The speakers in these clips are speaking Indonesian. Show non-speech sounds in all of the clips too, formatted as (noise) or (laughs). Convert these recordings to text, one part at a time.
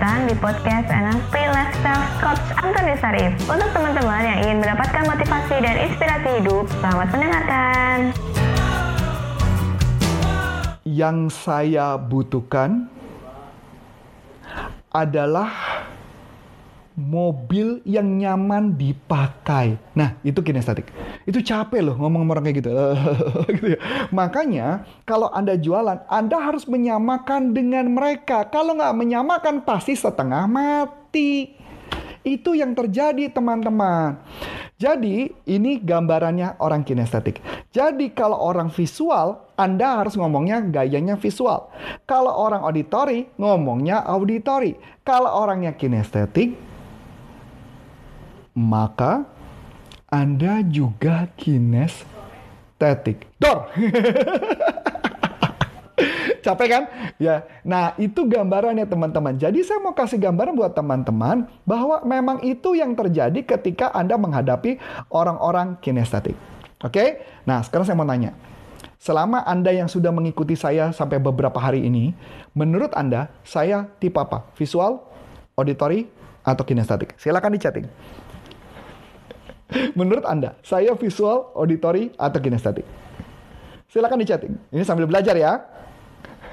datang di podcast NLP Lifestyle Coach Antoni Sarif. Untuk teman-teman yang ingin mendapatkan motivasi dan inspirasi hidup, selamat mendengarkan. Yang saya butuhkan adalah mobil yang nyaman dipakai. Nah, itu kinestetik. Itu capek loh ngomong orang kayak gitu. (laughs) gitu ya. Makanya, kalau Anda jualan, Anda harus menyamakan dengan mereka. Kalau nggak menyamakan, pasti setengah mati. Itu yang terjadi teman-teman. Jadi ini gambarannya orang kinestetik. Jadi kalau orang visual, Anda harus ngomongnya gayanya visual. Kalau orang auditori, ngomongnya auditori. Kalau orangnya kinestetik, maka Anda juga kinestetik. Dor! (laughs) Capek kan? Ya. Nah, itu gambarannya teman-teman. Jadi saya mau kasih gambaran buat teman-teman bahwa memang itu yang terjadi ketika Anda menghadapi orang-orang kinestetik. Oke? Nah, sekarang saya mau tanya. Selama Anda yang sudah mengikuti saya sampai beberapa hari ini, menurut Anda, saya tipe apa? Visual, auditory, atau kinestetik? Silakan di. (laughs) Menurut Anda, saya visual, auditory, atau kinestetik? Silakan di chatting. Ini sambil belajar ya.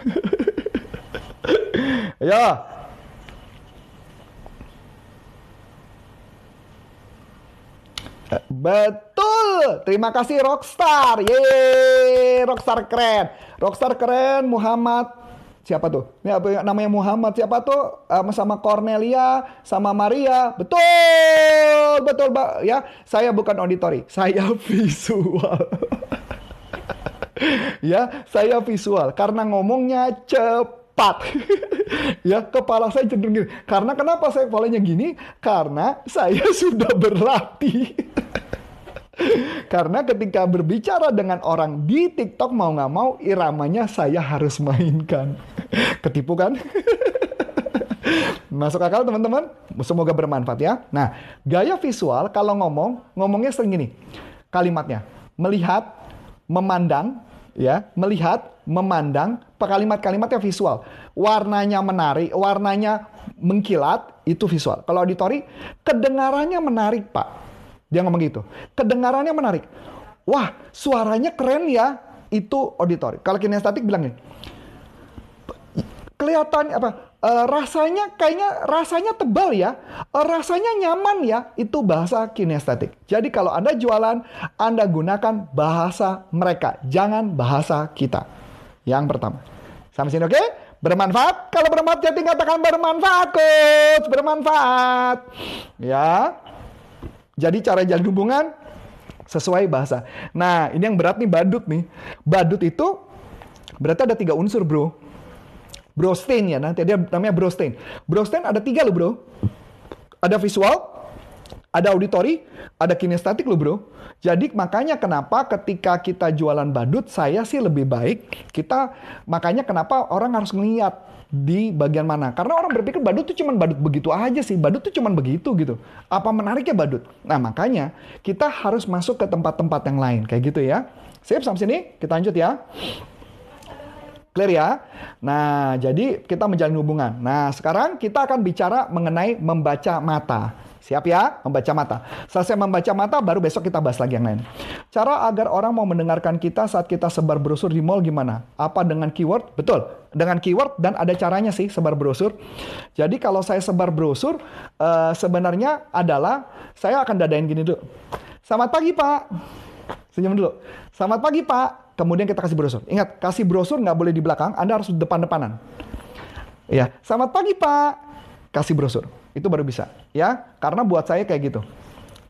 (laughs) Ayo. Betul. Terima kasih Rockstar. Yeay, Rockstar keren. Rockstar keren Muhammad siapa tuh? Ini apa namanya Muhammad siapa tuh? Um, sama Cornelia, sama Maria. Betul, betul, Mbak. Ya, saya bukan auditori, saya (laughs) visual. (laughs) ya, saya visual karena ngomongnya cepat. (laughs) ya, kepala saya cenderung gini. Karena kenapa saya kepalanya gini? Karena saya sudah berlatih. Karena ketika berbicara dengan orang di TikTok mau nggak mau iramanya saya harus mainkan. Ketipu kan? (laughs) Masuk akal teman-teman? Semoga bermanfaat ya. Nah, gaya visual kalau ngomong, ngomongnya sering gini. Kalimatnya, melihat, memandang, ya, melihat, memandang, kalimat-kalimatnya visual. Warnanya menarik, warnanya mengkilat, itu visual. Kalau auditori, kedengarannya menarik, Pak dia ngomong gitu. Kedengarannya menarik. Wah, suaranya keren ya. Itu auditori. Kalau kinestetik bilang gini. Kelihatan apa? E, rasanya kayaknya rasanya tebal ya. E, rasanya nyaman ya. Itu bahasa kinestetik. Jadi kalau Anda jualan, Anda gunakan bahasa mereka. Jangan bahasa kita. Yang pertama. Sampai sini oke? Okay? Bermanfaat? Kalau bermanfaat, jadi katakan bermanfaat, coach. Bermanfaat. Ya. Jadi cara jalin hubungan sesuai bahasa. Nah, ini yang berat nih badut nih. Badut itu berarti ada tiga unsur, bro. Brostein ya, nanti dia namanya brostein. Brostein ada tiga loh, bro. Ada visual, ada auditory, ada kinestetik loh, bro. Jadi makanya kenapa ketika kita jualan badut, saya sih lebih baik kita makanya kenapa orang harus ngeliat di bagian mana. Karena orang berpikir badut tuh cuman badut begitu aja sih. Badut tuh cuman begitu gitu. Apa menariknya badut? Nah makanya kita harus masuk ke tempat-tempat yang lain. Kayak gitu ya. Sip sampai sini. Kita lanjut ya. Clear ya? Nah, jadi kita menjalin hubungan. Nah, sekarang kita akan bicara mengenai membaca mata. Siap ya? Membaca mata. Selesai membaca mata, baru besok kita bahas lagi yang lain. Cara agar orang mau mendengarkan kita saat kita sebar brosur di mall gimana? Apa dengan keyword? Betul. Dengan keyword dan ada caranya sih sebar brosur. Jadi kalau saya sebar brosur, uh, sebenarnya adalah saya akan dadain gini dulu. Selamat pagi Pak. Senyum dulu. Selamat pagi Pak. Kemudian kita kasih brosur. Ingat, kasih brosur nggak boleh di belakang, Anda harus depan-depanan. Ya, selamat pagi Pak. Kasih brosur. Itu baru bisa, ya. Karena buat saya kayak gitu.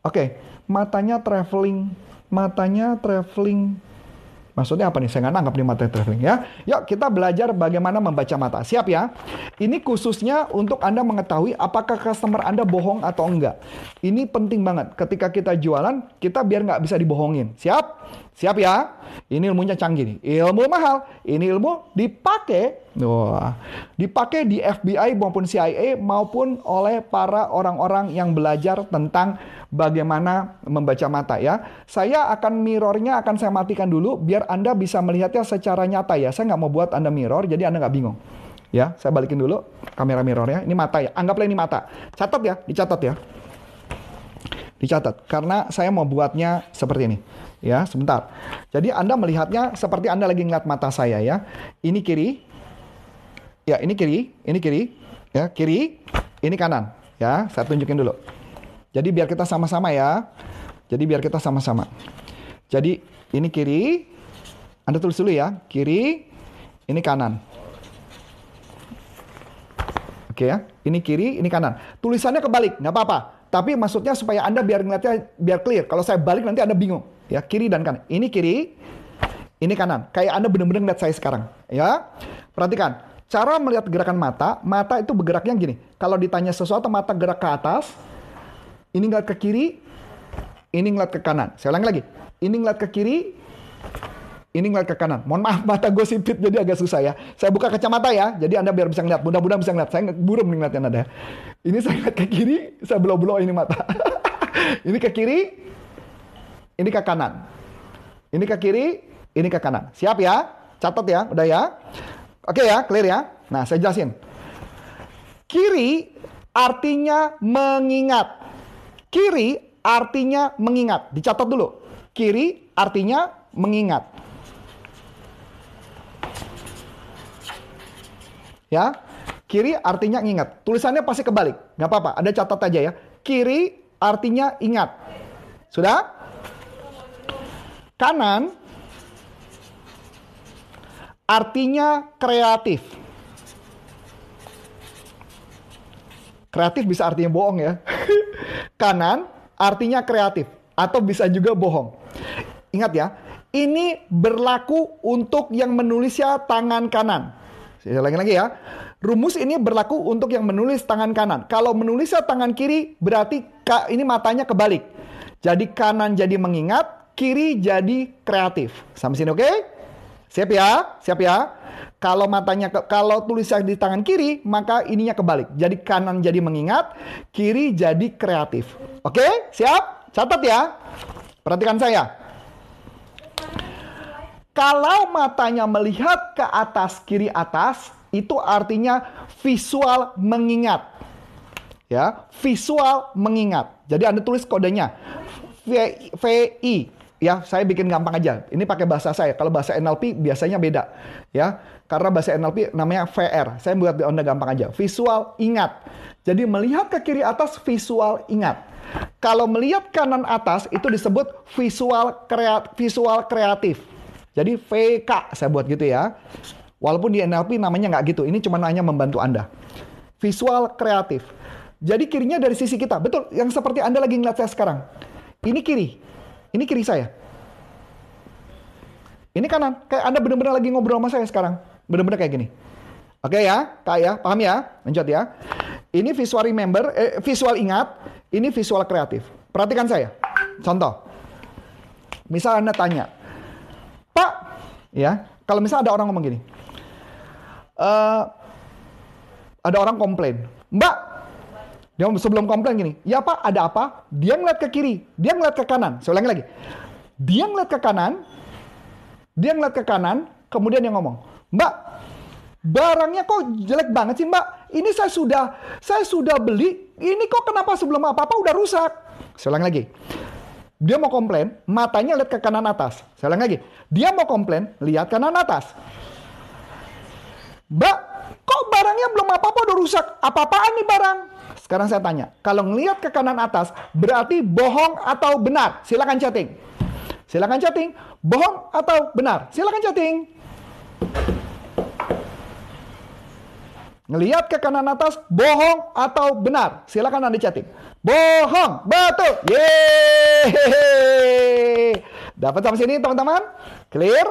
Oke, matanya traveling, matanya traveling. Maksudnya apa nih? Saya nggak nangkap nih matanya traveling ya. Yuk kita belajar bagaimana membaca mata. Siap ya? Ini khususnya untuk Anda mengetahui apakah customer Anda bohong atau enggak. Ini penting banget. Ketika kita jualan, kita biar nggak bisa dibohongin. Siap? Siap ya? Ini ilmunya canggih nih. Ilmu mahal. Ini ilmu dipakai. Wah, dipakai di FBI maupun CIA maupun oleh para orang-orang yang belajar tentang bagaimana membaca mata ya. Saya akan mirrornya akan saya matikan dulu biar Anda bisa melihatnya secara nyata ya. Saya nggak mau buat Anda mirror jadi Anda nggak bingung. Ya, saya balikin dulu kamera mirrornya. Ini mata ya. Anggaplah ini mata. Catat ya, dicatat ya. Dicatat karena saya mau buatnya seperti ini. Ya, sebentar. Jadi Anda melihatnya seperti Anda lagi ngeliat mata saya ya. Ini kiri. Ya, ini kiri, ini kiri. Ya, kiri, ini kanan. Ya, saya tunjukin dulu. Jadi biar kita sama-sama ya. Jadi biar kita sama-sama. Jadi ini kiri. Anda tulis dulu ya. Kiri, ini kanan. Oke ya, ini kiri, ini kanan. Tulisannya kebalik, nggak apa-apa. Tapi maksudnya supaya Anda biar ngeliatnya biar clear. Kalau saya balik nanti Anda bingung. Ya, kiri dan kanan. Ini kiri, ini kanan. Kayak Anda benar-benar ngeliat saya sekarang. Ya, perhatikan. Cara melihat gerakan mata, mata itu bergeraknya gini. Kalau ditanya sesuatu, mata gerak ke atas. Ini ngeliat ke kiri, ini ngeliat ke kanan. Saya ulang lagi. Ini ngeliat ke kiri, ini ngeliat ke kanan. Mohon maaf mata gue sipit jadi agak susah ya. Saya buka kacamata ya, jadi Anda biar bisa ngeliat. Mudah-mudahan bisa ngeliat. Saya buram ngeliatnya Anda. Ini saya ngeliat ke kiri, saya belau-belau ini mata. (laughs) ini ke kiri, ini ke kanan. Ini ke kiri, ini ke kanan. Siap ya? Catat ya, udah ya? Oke ya, clear ya? Nah, saya jelasin. Kiri artinya mengingat. Kiri artinya mengingat. Dicatat dulu. Kiri artinya mengingat. Ya, kiri artinya ingat. Tulisannya pasti kebalik. Gak apa-apa, ada catat aja ya. Kiri artinya ingat. Sudah? Kanan artinya kreatif. Kreatif bisa artinya bohong ya. (laughs) Kanan artinya kreatif atau bisa juga bohong. Ingat ya, ini berlaku untuk yang menulisnya tangan kanan. Saya ulangi lagi ya. Rumus ini berlaku untuk yang menulis tangan kanan. Kalau menulisnya tangan kiri berarti ini matanya kebalik. Jadi kanan jadi mengingat, kiri jadi kreatif. Sampai sini oke? Okay? Siap ya? Siap ya? Kalau matanya ke, kalau tulisan di tangan kiri, maka ininya kebalik. Jadi kanan jadi mengingat, kiri jadi kreatif. Oke? Siap? Catat ya. Perhatikan saya. Kalau matanya melihat ke atas kiri atas, itu artinya visual mengingat. Ya, visual mengingat. Jadi Anda tulis kodenya. VI ya saya bikin gampang aja. Ini pakai bahasa saya. Kalau bahasa NLP biasanya beda, ya. Karena bahasa NLP namanya VR. Saya buat di Anda gampang aja. Visual ingat. Jadi melihat ke kiri atas visual ingat. Kalau melihat kanan atas itu disebut visual kreat visual kreatif. Jadi VK saya buat gitu ya. Walaupun di NLP namanya nggak gitu. Ini cuma hanya membantu Anda. Visual kreatif. Jadi kirinya dari sisi kita. Betul, yang seperti Anda lagi ngeliat saya sekarang. Ini kiri. Ini kiri saya. Ini kanan. Kayak Anda benar-benar lagi ngobrol sama saya sekarang. Benar-benar kayak gini. Oke ya, kak ya, paham ya? Lanjut ya. Ini visual remember, eh, visual ingat, ini visual kreatif. Perhatikan saya. Contoh. Misal Anda tanya, Pak, ya, kalau misal ada orang ngomong gini, uh, ada orang komplain, Mbak, dia sebelum komplain gini, ya Pak, ada apa? Dia ngeliat ke kiri, dia ngeliat ke kanan. Saya ulangi lagi. Dia ngeliat ke kanan, dia ngeliat ke kanan, kemudian dia ngomong, Mbak, barangnya kok jelek banget sih Mbak? Ini saya sudah, saya sudah beli, ini kok kenapa sebelum apa-apa udah rusak? Saya ulangi lagi. Dia mau komplain, matanya lihat ke kanan atas. Saya ulangi lagi. Dia mau komplain, lihat kanan atas. Mbak, kok barangnya belum apa-apa udah rusak? Apa-apaan nih barang? Sekarang saya tanya, kalau ngelihat ke kanan atas, berarti bohong atau benar? Silakan chatting. Silakan chatting. Bohong atau benar? Silakan chatting. Ngelihat ke kanan atas, bohong atau benar? Silakan Anda chatting. Bohong, betul. Yeay. Dapat sampai sini teman-teman? Clear?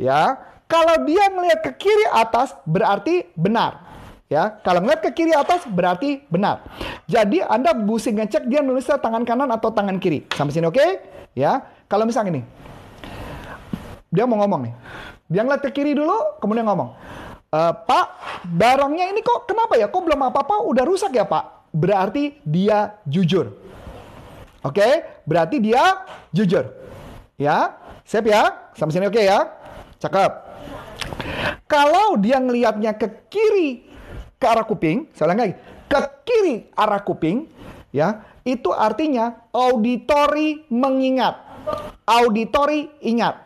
Ya. Kalau dia ngelihat ke kiri atas, berarti benar. Ya, kalau ngeliat ke kiri atas berarti benar. Jadi Anda mesti ngecek dia nulisnya tangan kanan atau tangan kiri. Sampai sini oke? Okay? Ya. Kalau misalnya ini. Dia mau ngomong nih. Dia ngeliat ke kiri dulu, kemudian ngomong. E, Pak, barangnya ini kok kenapa ya? Kok belum apa-apa udah rusak ya, Pak? Berarti dia jujur. Oke? Okay? Berarti dia jujur. Ya. Siap ya? Sampai sini oke okay ya? Cakep. Kalau dia ngelihatnya ke kiri ke arah kuping, saya ulang lagi, ke kiri arah kuping, ya, itu artinya auditori mengingat. Auditori ingat.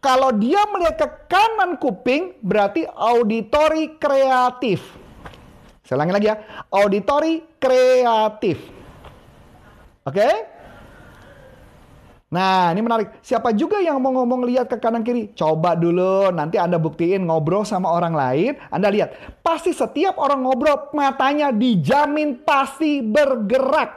Kalau dia melihat ke kanan kuping, berarti auditori kreatif. Saya ulangi lagi ya, auditori kreatif. Oke? Okay? Nah, ini menarik. Siapa juga yang mau ngomong lihat ke kanan kiri? Coba dulu, nanti Anda buktiin ngobrol sama orang lain. Anda lihat, pasti setiap orang ngobrol matanya dijamin pasti bergerak.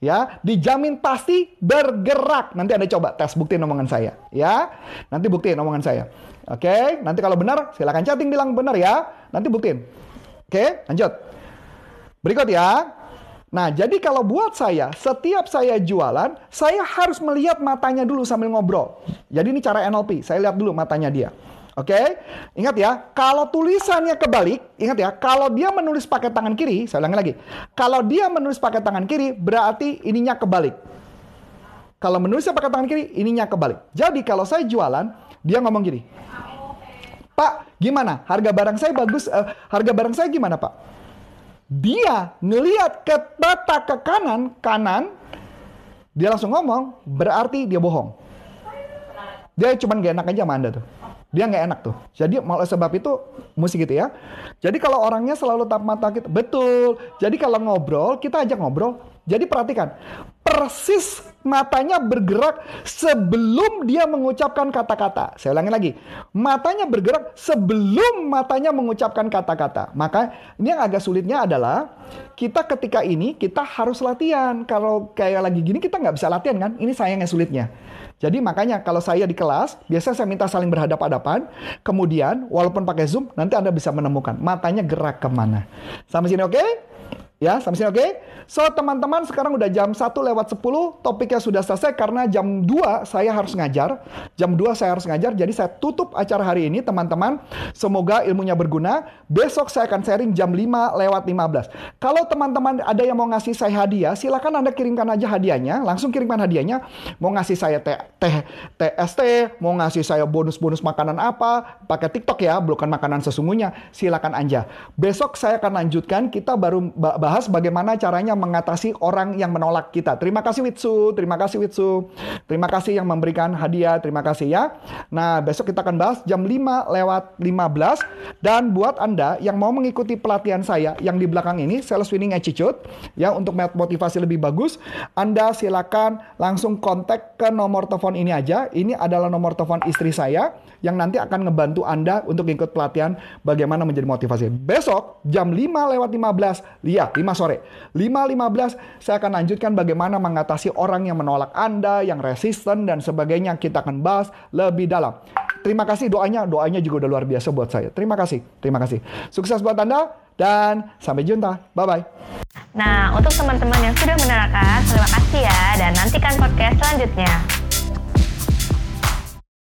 Ya, dijamin pasti bergerak. Nanti Anda coba tes buktiin omongan saya, ya. Nanti buktiin omongan saya. Oke, nanti kalau benar silakan chatting bilang benar ya. Nanti buktiin. Oke, lanjut. Berikut ya. Nah, jadi kalau buat saya, setiap saya jualan, saya harus melihat matanya dulu sambil ngobrol. Jadi ini cara NLP, saya lihat dulu matanya dia. Oke, ingat ya, kalau tulisannya kebalik, ingat ya, kalau dia menulis pakai tangan kiri, saya ulangi lagi, kalau dia menulis pakai tangan kiri, berarti ininya kebalik. Kalau menulisnya pakai tangan kiri, ininya kebalik. Jadi kalau saya jualan, dia ngomong gini, Pak, gimana? Harga barang saya bagus, uh, harga barang saya gimana Pak? Dia ngeliat ke mata ke kanan, kanan, dia langsung ngomong, berarti dia bohong. Dia cuma gak enak aja sama Anda tuh. Dia nggak enak tuh. Jadi malah sebab itu mesti gitu ya. Jadi kalau orangnya selalu tatap mata kita, betul. Jadi kalau ngobrol, kita ajak ngobrol. Jadi perhatikan, persis matanya bergerak sebelum dia mengucapkan kata-kata. Saya ulangi lagi, matanya bergerak sebelum matanya mengucapkan kata-kata. Maka ini yang agak sulitnya adalah kita ketika ini kita harus latihan. Kalau kayak lagi gini kita nggak bisa latihan kan? Ini sayangnya sulitnya. Jadi makanya kalau saya di kelas, biasanya saya minta saling berhadapan-hadapan. Kemudian, walaupun pakai Zoom, nanti Anda bisa menemukan matanya gerak ke mana. Sampai sini oke? Okay? Ya, sampai sini oke? Okay? So, teman-teman sekarang udah jam 1 lewat 10, topiknya sudah selesai karena jam 2 saya harus ngajar. Jam 2 saya harus ngajar, jadi saya tutup acara hari ini, teman-teman. Semoga ilmunya berguna. Besok saya akan sharing jam 5 lewat 15. Kalau teman-teman ada yang mau ngasih saya hadiah, silakan Anda kirimkan aja hadiahnya, langsung kirimkan hadiahnya. Mau ngasih saya teh, teh TST, mau ngasih saya bonus-bonus makanan apa, pakai TikTok ya, bukan makanan sesungguhnya, silakan aja. Besok saya akan lanjutkan, kita baru bahas bagaimana caranya mengatasi orang yang menolak kita. Terima kasih Witsu, terima kasih Witsu. Terima kasih yang memberikan hadiah, terima kasih ya. Nah, besok kita akan bahas jam 5 lewat 15 dan buat Anda yang mau mengikuti pelatihan saya yang di belakang ini Sales Winning Attitude ya untuk motivasi lebih bagus, Anda silakan langsung kontak ke nomor telepon ini aja. Ini adalah nomor telepon istri saya yang nanti akan ngebantu Anda untuk ikut pelatihan bagaimana menjadi motivasi. Besok jam 5 lewat 15, lihat 5 sore. 5 15 saya akan lanjutkan bagaimana mengatasi orang yang menolak Anda, yang resisten dan sebagainya. Kita akan bahas lebih dalam. Terima kasih doanya, doanya juga udah luar biasa buat saya. Terima kasih, terima kasih. Sukses buat Anda dan sampai jumpa. Bye-bye. Nah, untuk teman-teman yang sudah menerangkan, terima kasih ya dan nantikan podcast selanjutnya.